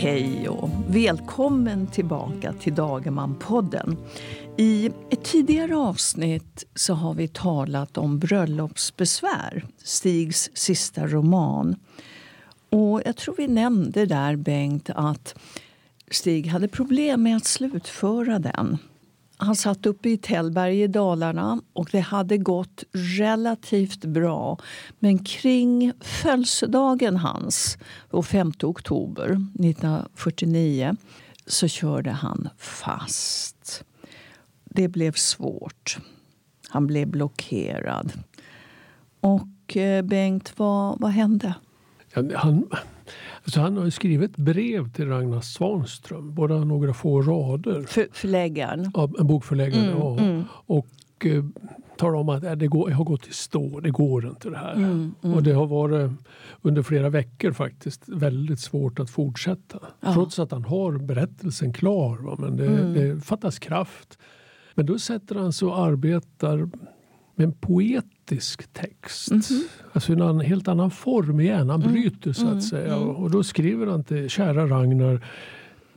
Hej och välkommen tillbaka till Dagerman-podden. I ett tidigare avsnitt så har vi talat om Bröllopsbesvär, Stigs sista roman. Och jag tror vi nämnde där, Bengt, att Stig hade problem med att slutföra den. Han satt uppe i Tällberg i Dalarna och det hade gått relativt bra. Men kring födelsedagen hans, 5 oktober 1949, så körde han fast. Det blev svårt. Han blev blockerad. Och eh, Bengt, vad, vad hände? Han, alltså han har skrivit brev till Ragnar Svanström, bara några få rader. För, förläggaren? Ja, en bokförläggare, Mm, ja. mm. Och eh, talar om att äh, det går, jag har gått i stå, det går inte det här. Mm, mm. Och det har varit under flera veckor faktiskt väldigt svåt att fortsätta. Ja. Trots att han har berättelsen klar. Va? Men det, Mm. det fattas kraft. Men då sätter han sig och arbetar med en poetisk text. Mhm. Alltså en helt annan form igen. Han Mm, bryter så att mm, säga. mm. Och då skriver han till kära Ragnar.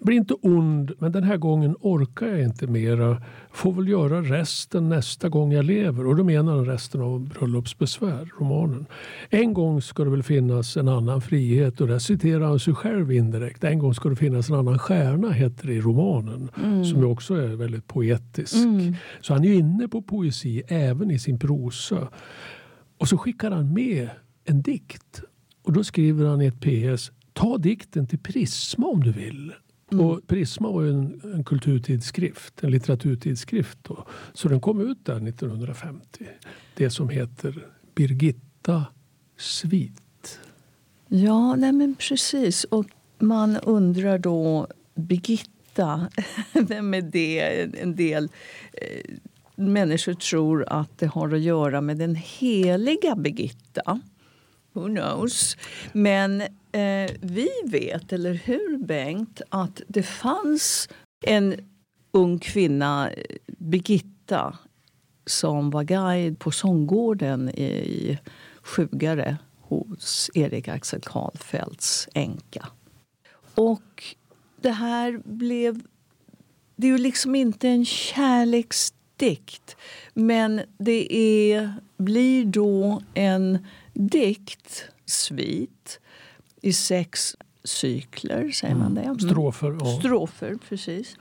Bli inte ond, men den här gången orkar jag inte mera. Får väl göra resten nästa gång jag lever. Och då menar han resten av Bröllopsbesvär, romanen. En gång ska det väl finnas en annan frihet och där citerar han sig själv indirekt. En gång ska det finnas en annan stjärna, heter det i romanen. Mm. Som ju också är väldigt poetisk. Mm. Så han är ju inne på poesi även i sin prosa. Och så skickar han med en dikt. Och då skriver han i ett PS. Ta dikten till Prisma om du vill. Mm. Och Prisma var ju en, en kulturtidskrift, en litteraturtidskrift. Då. Så den kom ut där 1950. Det som heter Birgitta Svit. Ja, nej men precis. Och man undrar då, Birgitta, vem är det? En del eh, människor tror att det har att göra med den heliga Birgitta. Who knows? Men eh, vi vet, eller hur Bengt, att det fanns en ung kvinna, Birgitta, som var guide på sånggården i Sjugare hos Erik Axel Karlfeldts änka. Och det här blev... Det är ju liksom inte en kärleksdikt men det är, blir då en dikt, svit, i sex cykler, säger man det? Mm. Strofer. Ja. Strofer, precis.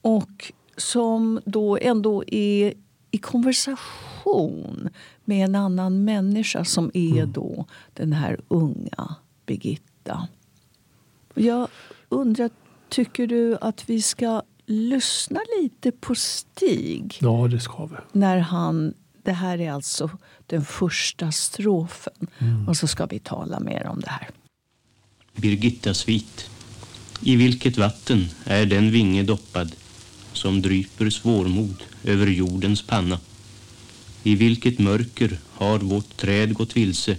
Och som då ändå är i konversation med en annan människa som är Mm. då den här unga Birgitta. Jag undrar, tycker du att vi ska lyssna lite på Stig ja, det ska vi. när han... Det här är alltså den första strofen. Mm. Och så ska vi tala mer om det här. Birgitta Svit. I vilket vatten är den vinge doppad som dryper svårmod över jordens panna? I vilket mörker har vårt träd gått vilse,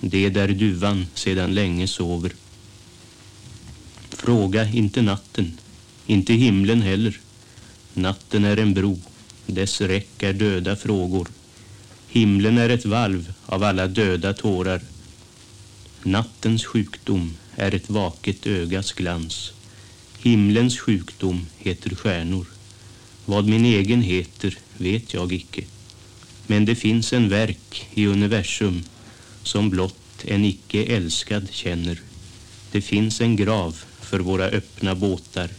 det där duvan sedan länge sover? Fråga inte natten, inte himlen heller. Natten är en bro, dess räck är döda frågor. Himlen är ett valv av alla döda tårar. Nattens sjukdom är ett vaket ögas glans. Himlens sjukdom heter stjärnor. Vad min egen heter vet jag icke. Men det finns en verk i universum som blott en icke älskad känner. Det finns en grav för våra öppna båtar.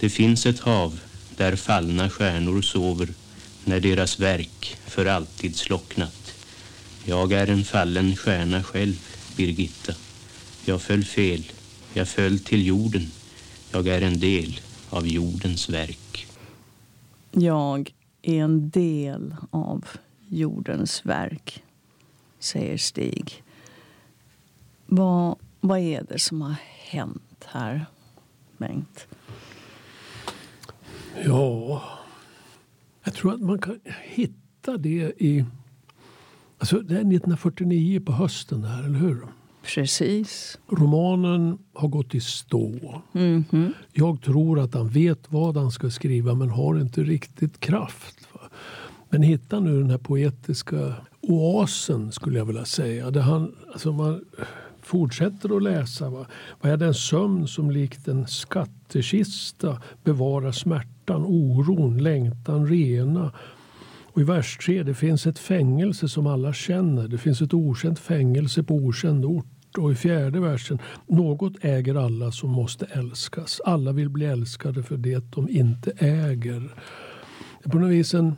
Det finns ett hav där fallna stjärnor sover när deras verk för alltid slocknat. Jag är en fallen stjärna själv, Birgitta. Jag föll fel. Jag föll till jorden. Jag är en del av jordens verk. Jag är en del av jordens verk, säger Stig. Vad, vad är det som har hänt här, Bengt? Ja, jag tror att man kan hitta det i... Alltså det är 1949 på hösten, här, eller hur? Precis. Romanen har gått i stå. Mhm. Jag tror att han vet vad han ska skriva men har inte riktigt kraft. Men hitta nu den här poetiska oasen skulle jag vilja säga. Där han, alltså man fortsätter att läsa. Va? Vad är den sömn som likt en skattkista bevarar smärtan, oron, längtan rena? Och I vers 3 det finns ett fängelse som alla känner. Det finns ett okänt fängelse på okänd ort. Och i fjärde versen, något äger alla som måste älskas. Alla vill bli älskade för det de inte äger. Det är på något vis en,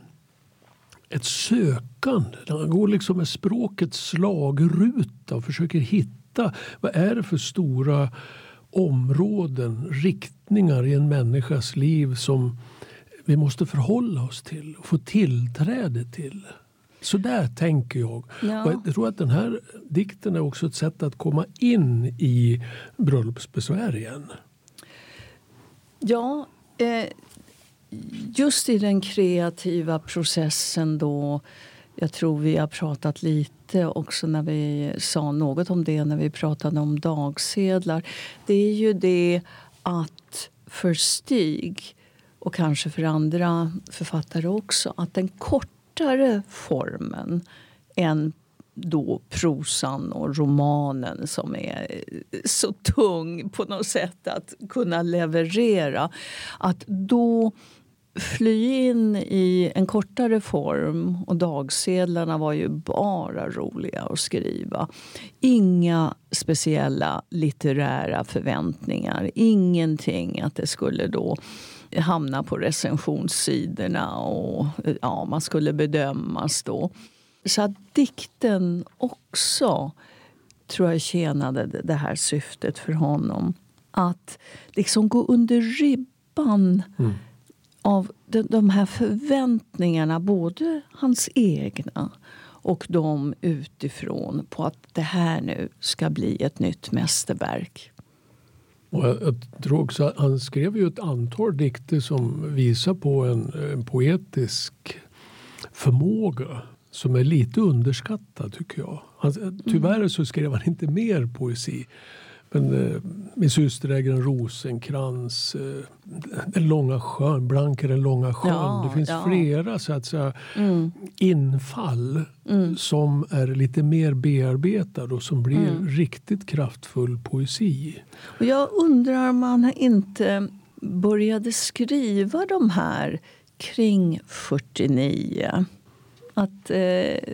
ett sökande. Han går liksom med språkets slagruta och försöker hitta vad är det för stora områden, riktningar i en människas liv som vi måste förhålla oss till och få tillträde till. Så där tänker jag. Ja. jag tror att den här dikten är också ett sätt att komma in i bröllopsbesvär igen. Ja, eh, just i den kreativa processen då jag tror vi har pratat lite också när vi sa något om det när vi pratade om dagsedlar. Det är ju det att för Stig och kanske för andra författare också att den kortare formen än då prosan och romanen som är eh, så tung på något sätt att kunna leverera. Att då fly in i en kortare form och dagsedlarna var ju bara roliga att skriva. Inga speciella litterära förväntningar. Ingenting att det skulle då hamna på recensionssidorna och ja, man skulle bedömas då. Så att dikten också tror jag tjänade det här syftet för honom. Att liksom gå under ribban mm. av de, de här förväntningarna, både hans egna och de utifrån på att det här nu ska bli ett nytt mästerverk. Och jag, jag tror också han skrev ju ett antal dikter som visar på en, en poetisk förmåga som är lite underskattad tycker jag. Han, tyvärr så skrev han inte mer poesi. Men eh, Min syster äger en rosenkrans. Eh, den långa sjön, Blank den långa sjön. Ja, det finns ja. flera så att säga, mm. infall mm. som är lite mer bearbetade och som blir mm. riktigt kraftfull poesi. Och jag undrar om han inte började skriva de här kring 49. Att eh,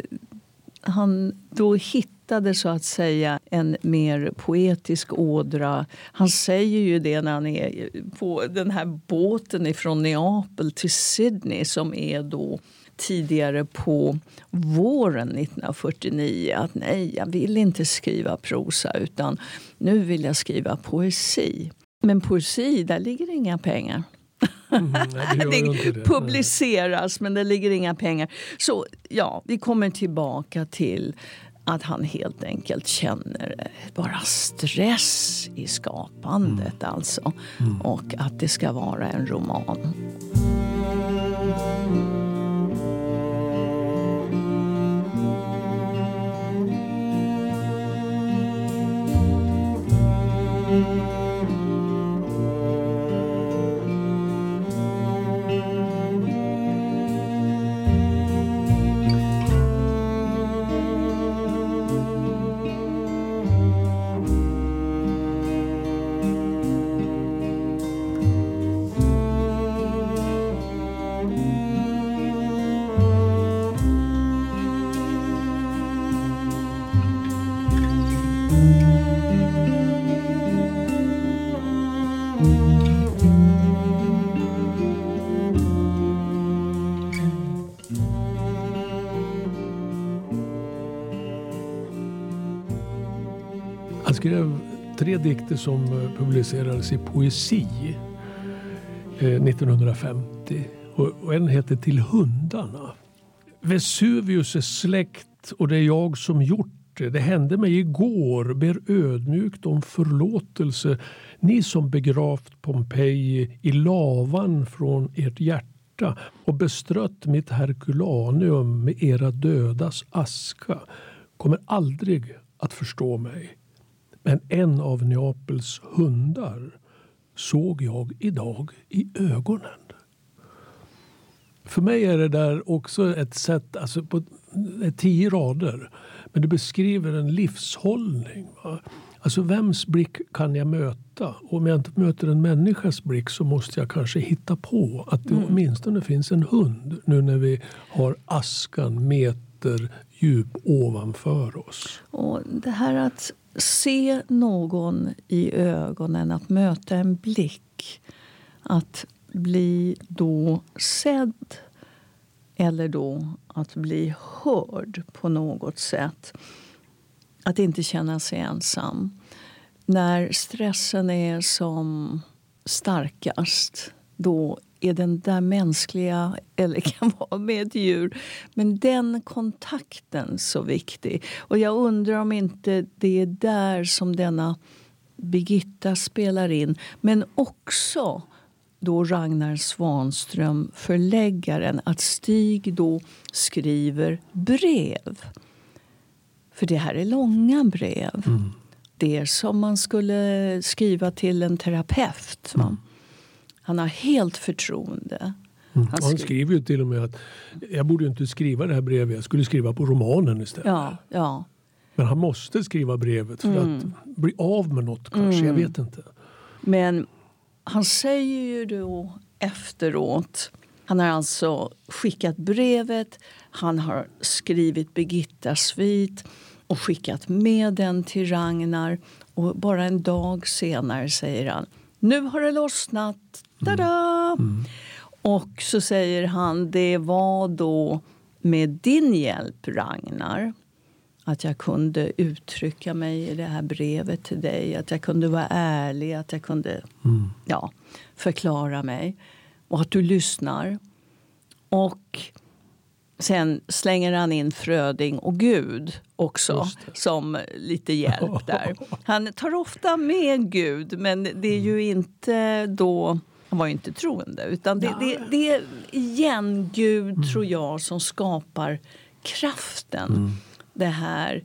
han då hittade så att säga en mer poetisk ådra. Han säger ju det när han är på den här båten ifrån Neapel till Sydney som är då tidigare på våren 1949 att nej, jag vill inte skriva prosa utan nu vill jag skriva poesi. Men poesi, där ligger inga pengar. Mm, det, det publiceras, men det ligger inga pengar. Så ja, vi kommer tillbaka till att han helt enkelt känner bara stress i skapandet. Mm. alltså. Mm. Och att det ska vara en roman. Skrev tre dikter som eh, publicerades i Poesi eh, 1950. Och en heter Till hundarna. Vesuvius är släkt och det är jag som gjort det. Det hände mig igår. Ber ödmjukt om förlåtelse. Ni som begravt Pompeji i lavan från ert hjärta och bestrött mitt Herculaneum med era dödas aska kommer aldrig att förstå mig. Men en av Neapels hundar såg jag idag i ögonen. För mig är det där också ett sätt, alltså på tio rader. Men det beskriver en livshållning. Va? Alltså vems blick kan jag möta? Och om jag inte möter en människas blick så måste jag kanske hitta på att det mm. åtminstone finns en hund nu när vi har askan meter djup ovanför oss. Och det här att se någon i ögonen, att möta en blick. Att bli då sedd eller då att bli hörd på något sätt. Att inte känna sig ensam. När stressen är som starkast då är den där mänskliga, eller kan vara med ett djur. Men den kontakten så viktig. Och jag undrar om inte det är där som denna Birgitta spelar in. Men också då Ragnar Svanström, förläggaren, att Stig då skriver brev. För det här är långa brev. Mm. Det är som man skulle skriva till en terapeut. Mm. Han har helt förtroende. Mm. Han, han, skriver ju till och med att jag borde inte skriva det här brevet, jag skulle skriva på romanen istället. Ja, ja. Men han måste skriva brevet för mm. att bli av med något kanske, jag mm. vet inte. Men han säger ju då efteråt han har alltså skickat brevet, han har skrivit Birgittas svit och skickat med den till Ragnar. Och bara en dag senare säger han nu har det lossnat. Tada! Mm. Mm. Och så säger han det var då med din hjälp, Ragnar att jag kunde uttrycka mig i det här brevet till dig. Att jag kunde vara ärlig, att jag kunde mm. ja, förklara mig. Och att du lyssnar. Och sen slänger han in Fröding och Gud också som lite hjälp där. Han tar ofta med Gud, men det är ju inte då... Han var ju inte troende. Utan det, det, det är igen Gud, mm. tror jag, som skapar kraften. Mm det här,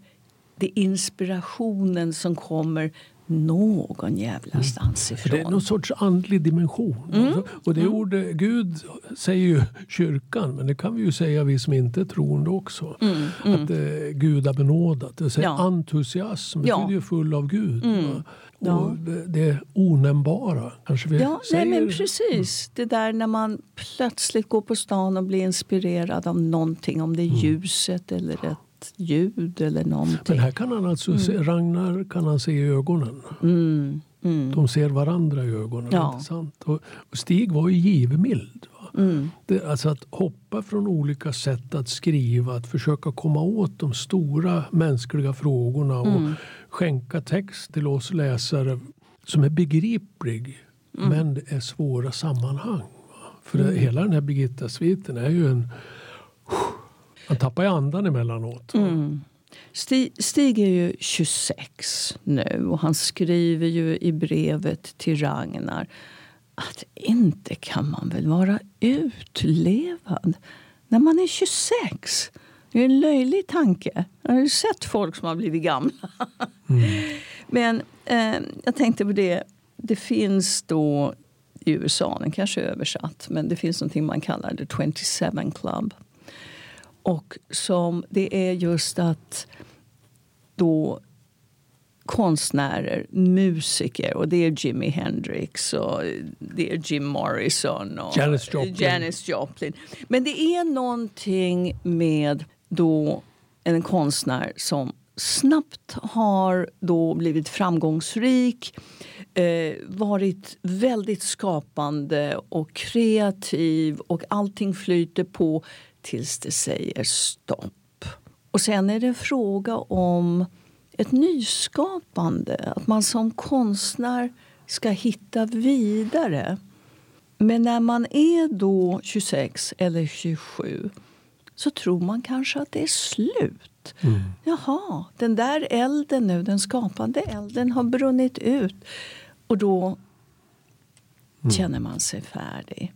det inspirationen som kommer någon jävla stans ifrån. Det är någon sorts andlig dimension. Mm. Alltså, och det mm. ordet, Gud säger ju kyrkan, men det kan vi ju säga vi som inte är troende också. Mm. Mm. Att det Gud har benådat. Det säger ja. entusiasm betyder ja. ju full av Gud. Mm. Ja. Och det, det onämnbara kanske vi ja, säger. Nej, men precis. Det där när man plötsligt går på stan och blir inspirerad av någonting. Om det är mm. ljuset eller ett ljud eller någonting. Men här kan han alltså mm. se, Ragnar kan han se i ögonen. Mm. Mm. De ser varandra i ögonen. Ja. Intressant. Och, och Stig var ju givmild. Mm. Det, alltså att hoppa från olika sätt att skriva, att försöka komma åt de stora mänskliga frågorna och mm. skänka text till oss läsare som är begriplig mm. men det är svåra sammanhang. För det, hela den här Birgitta-sviten är ju en man tappar ju andan emellanåt. Mm. Stig, Stig är ju 26 nu och han skriver ju i brevet till Ragnar att inte kan man väl vara utlevad när man är 26? Det är en löjlig tanke. Jag har ju sett folk som har blivit gamla. Mm. Men eh, jag tänkte på det. Det finns då i USA, den kanske är översatt, men det finns något man kallar The 27 Club. Och som det är just att då konstnärer, musiker och det är Jimi Hendrix och det är Jim Morrison och Janis Joplin. Janis Joplin. Men det är någonting med då en konstnär som snabbt har då blivit framgångsrik eh, varit väldigt skapande och kreativ och allting flyter på tills det säger stopp. Och sen är det en fråga om ett nyskapande. Att man som konstnär ska hitta vidare. Men när man är då 26 eller 27 så tror man kanske att det är slut. Mm. Jaha, den där elden nu, den skapande elden har brunnit ut. Och då mm. känner man sig färdig.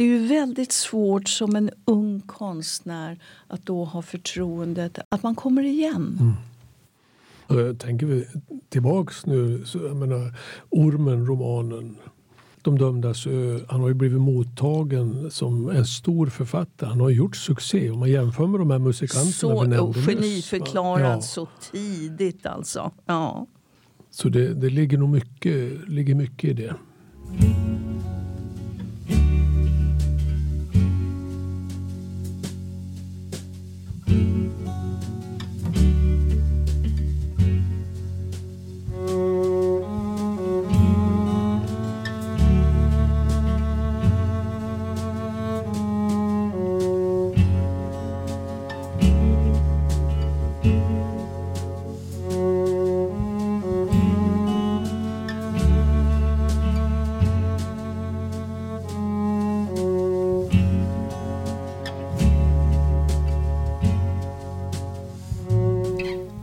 Det är ju väldigt svårt som en ung konstnär att då ha förtroendet att man kommer igen. Mm. Tänker vi tillbaks nu, så jag menar, Ormen, romanen. De dömdas ö. Han har ju blivit mottagen som en stor författare. Han har gjort succé. Om man jämför med de här musikanterna så, Geniförklarad ja. så tidigt alltså. Ja. Så det, det ligger nog mycket, ligger mycket i det.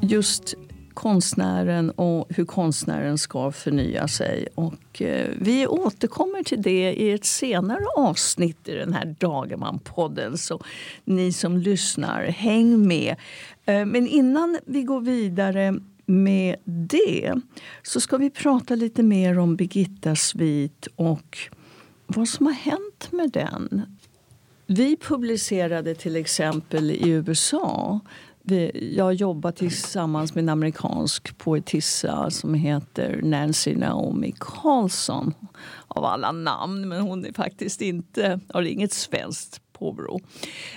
Just konstnären och hur konstnären ska förnya sig. Och, eh, vi återkommer till det i ett senare avsnitt i den här Dagerman-podden. Så ni som lyssnar, häng med. Eh, men innan vi går vidare med det så ska vi prata lite mer om Birgitta Svit och vad som har hänt med den. Vi publicerade till exempel i USA jag jobbar tillsammans med en amerikansk poetissa som heter Nancy Naomi Carlson. Av alla namn, men hon är faktiskt inte, har inget svenskt påbrå.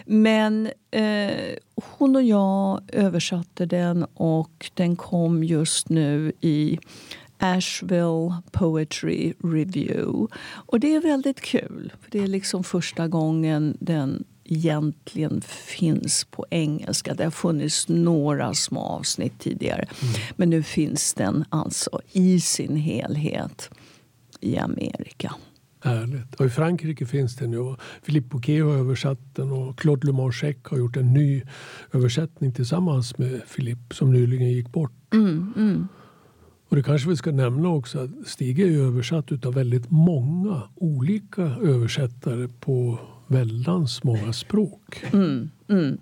Men eh, hon och jag översatte den och den kom just nu i Asheville Poetry Review. Och det är väldigt kul. För Det är liksom första gången den egentligen finns på engelska. Det har funnits några små avsnitt tidigare. Mm. Men nu finns den alltså i sin helhet i Amerika. Härligt. Och I Frankrike finns den ju. Philippe Bouquet har översatt den och Claude Le Marchec har gjort en ny översättning tillsammans med Philippe som nyligen gick bort. Mm, mm. Och Det kanske vi ska nämna också att Stig är översatt av väldigt många olika översättare på väldans många språk. Mm, mm.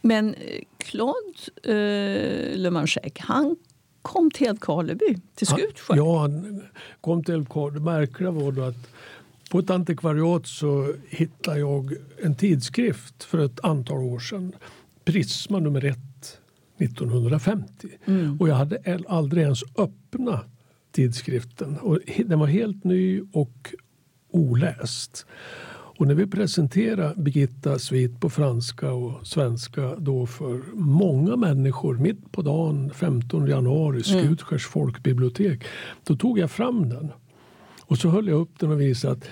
Men eh, Claude eh, Le Manchec, han kom till Älvkarleby, till Skutskär. Ja, han kom till Älvkarleby. Det märkliga var då att på ett antikvariat så hittade jag en tidskrift för ett antal år sedan. Prisma nummer ett 1950. Mm. Och jag hade aldrig ens öppnat tidskriften. Och den var helt ny och oläst. Och när vi presenterade Birgitta Svit på franska och svenska då för många människor mitt på dagen 15 januari, mm. Skutskärs folkbibliotek, då tog jag fram den. Och så höll jag upp den och visade att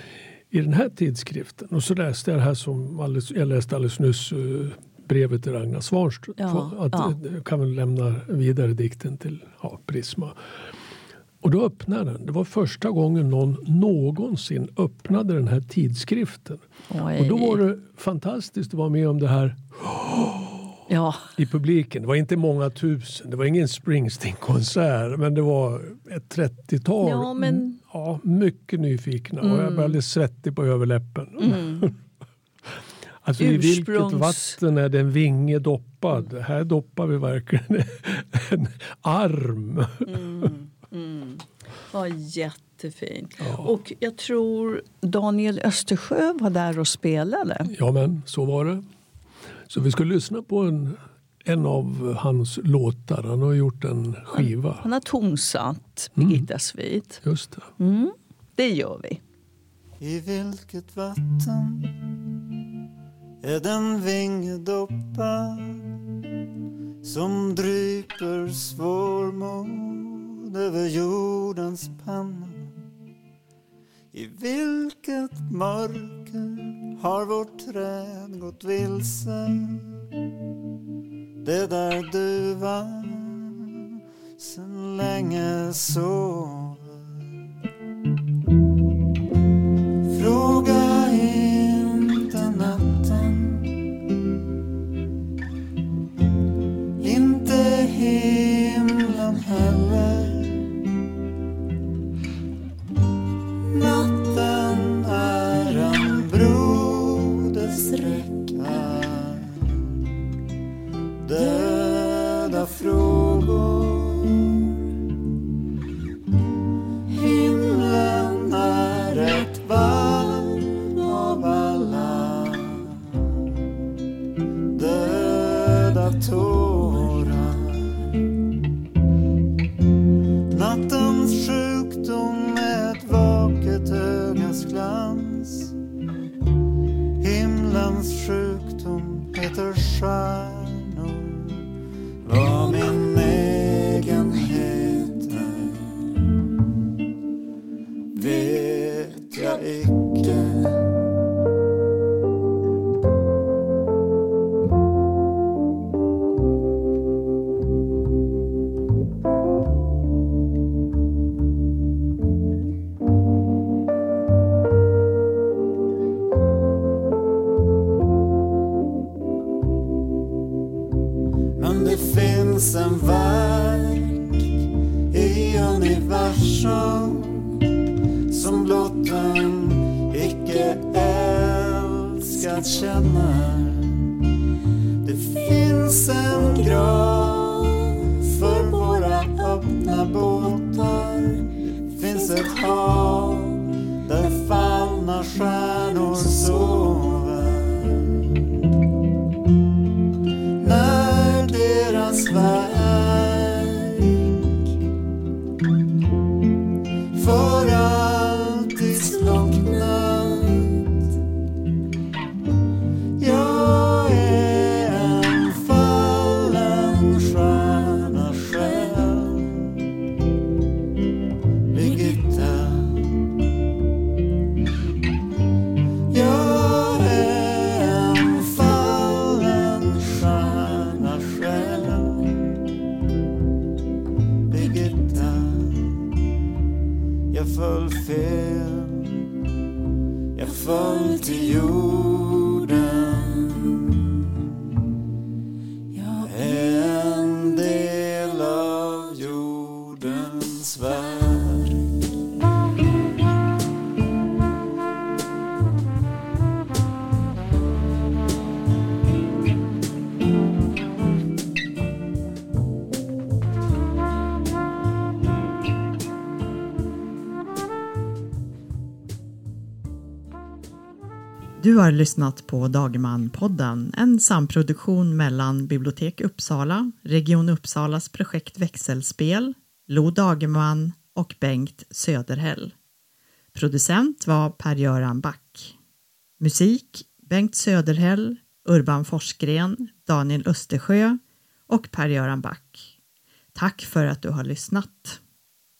i den här tidskriften, och så läste jag det här som alldeles, jag läste alldeles nyss uh, brevet till Ragnar Svanström. Ja, att, ja. Jag kan väl lämna vidare dikten till ja, Prisma. Och då öppnade den. Det var första gången någon någonsin öppnade den här tidskriften. Oj. Och då var det fantastiskt att vara med om det här ja. i publiken. Det var inte många tusen, det var ingen Springsteen-konsert men det var ett 30-tal. Ja, men... ja, mycket nyfikna mm. och jag blev alldeles svettig på överläppen. Mm. Alltså Ursprungs... i vilket vatten är den vinge doppad? Här doppar vi verkligen en arm. Mm. Mm. Var jättefint. Ja. Och jag tror Daniel Östersjö var där och spelade. Ja, men så var det. Så vi ska lyssna på en, en av hans låtar. Han har gjort en skiva. Han, han har tonsatt Birgitta mm. Svit. Just det. Mm. Det gör vi. I vilket vatten är den vingedoppad som dryper svårmod över jordens panna I vilket mörker har vårt träd gått vilse? Det där duvan sen länge sov det finns en verk i universum som blott en icke älskad känner. Det finns en grav för våra öppna båtar. Det finns ett hav där fallna stjärnor Du har lyssnat på Dagerman-podden, en samproduktion mellan Bibliotek Uppsala, Region Uppsalas projekt Växelspel, Lo Dagerman och Bengt Söderhäll. Producent var Per-Göran Back. Musik Bengt Söderhäll, Urban Forsgren, Daniel Östersjö och Per-Göran Back. Tack för att du har lyssnat.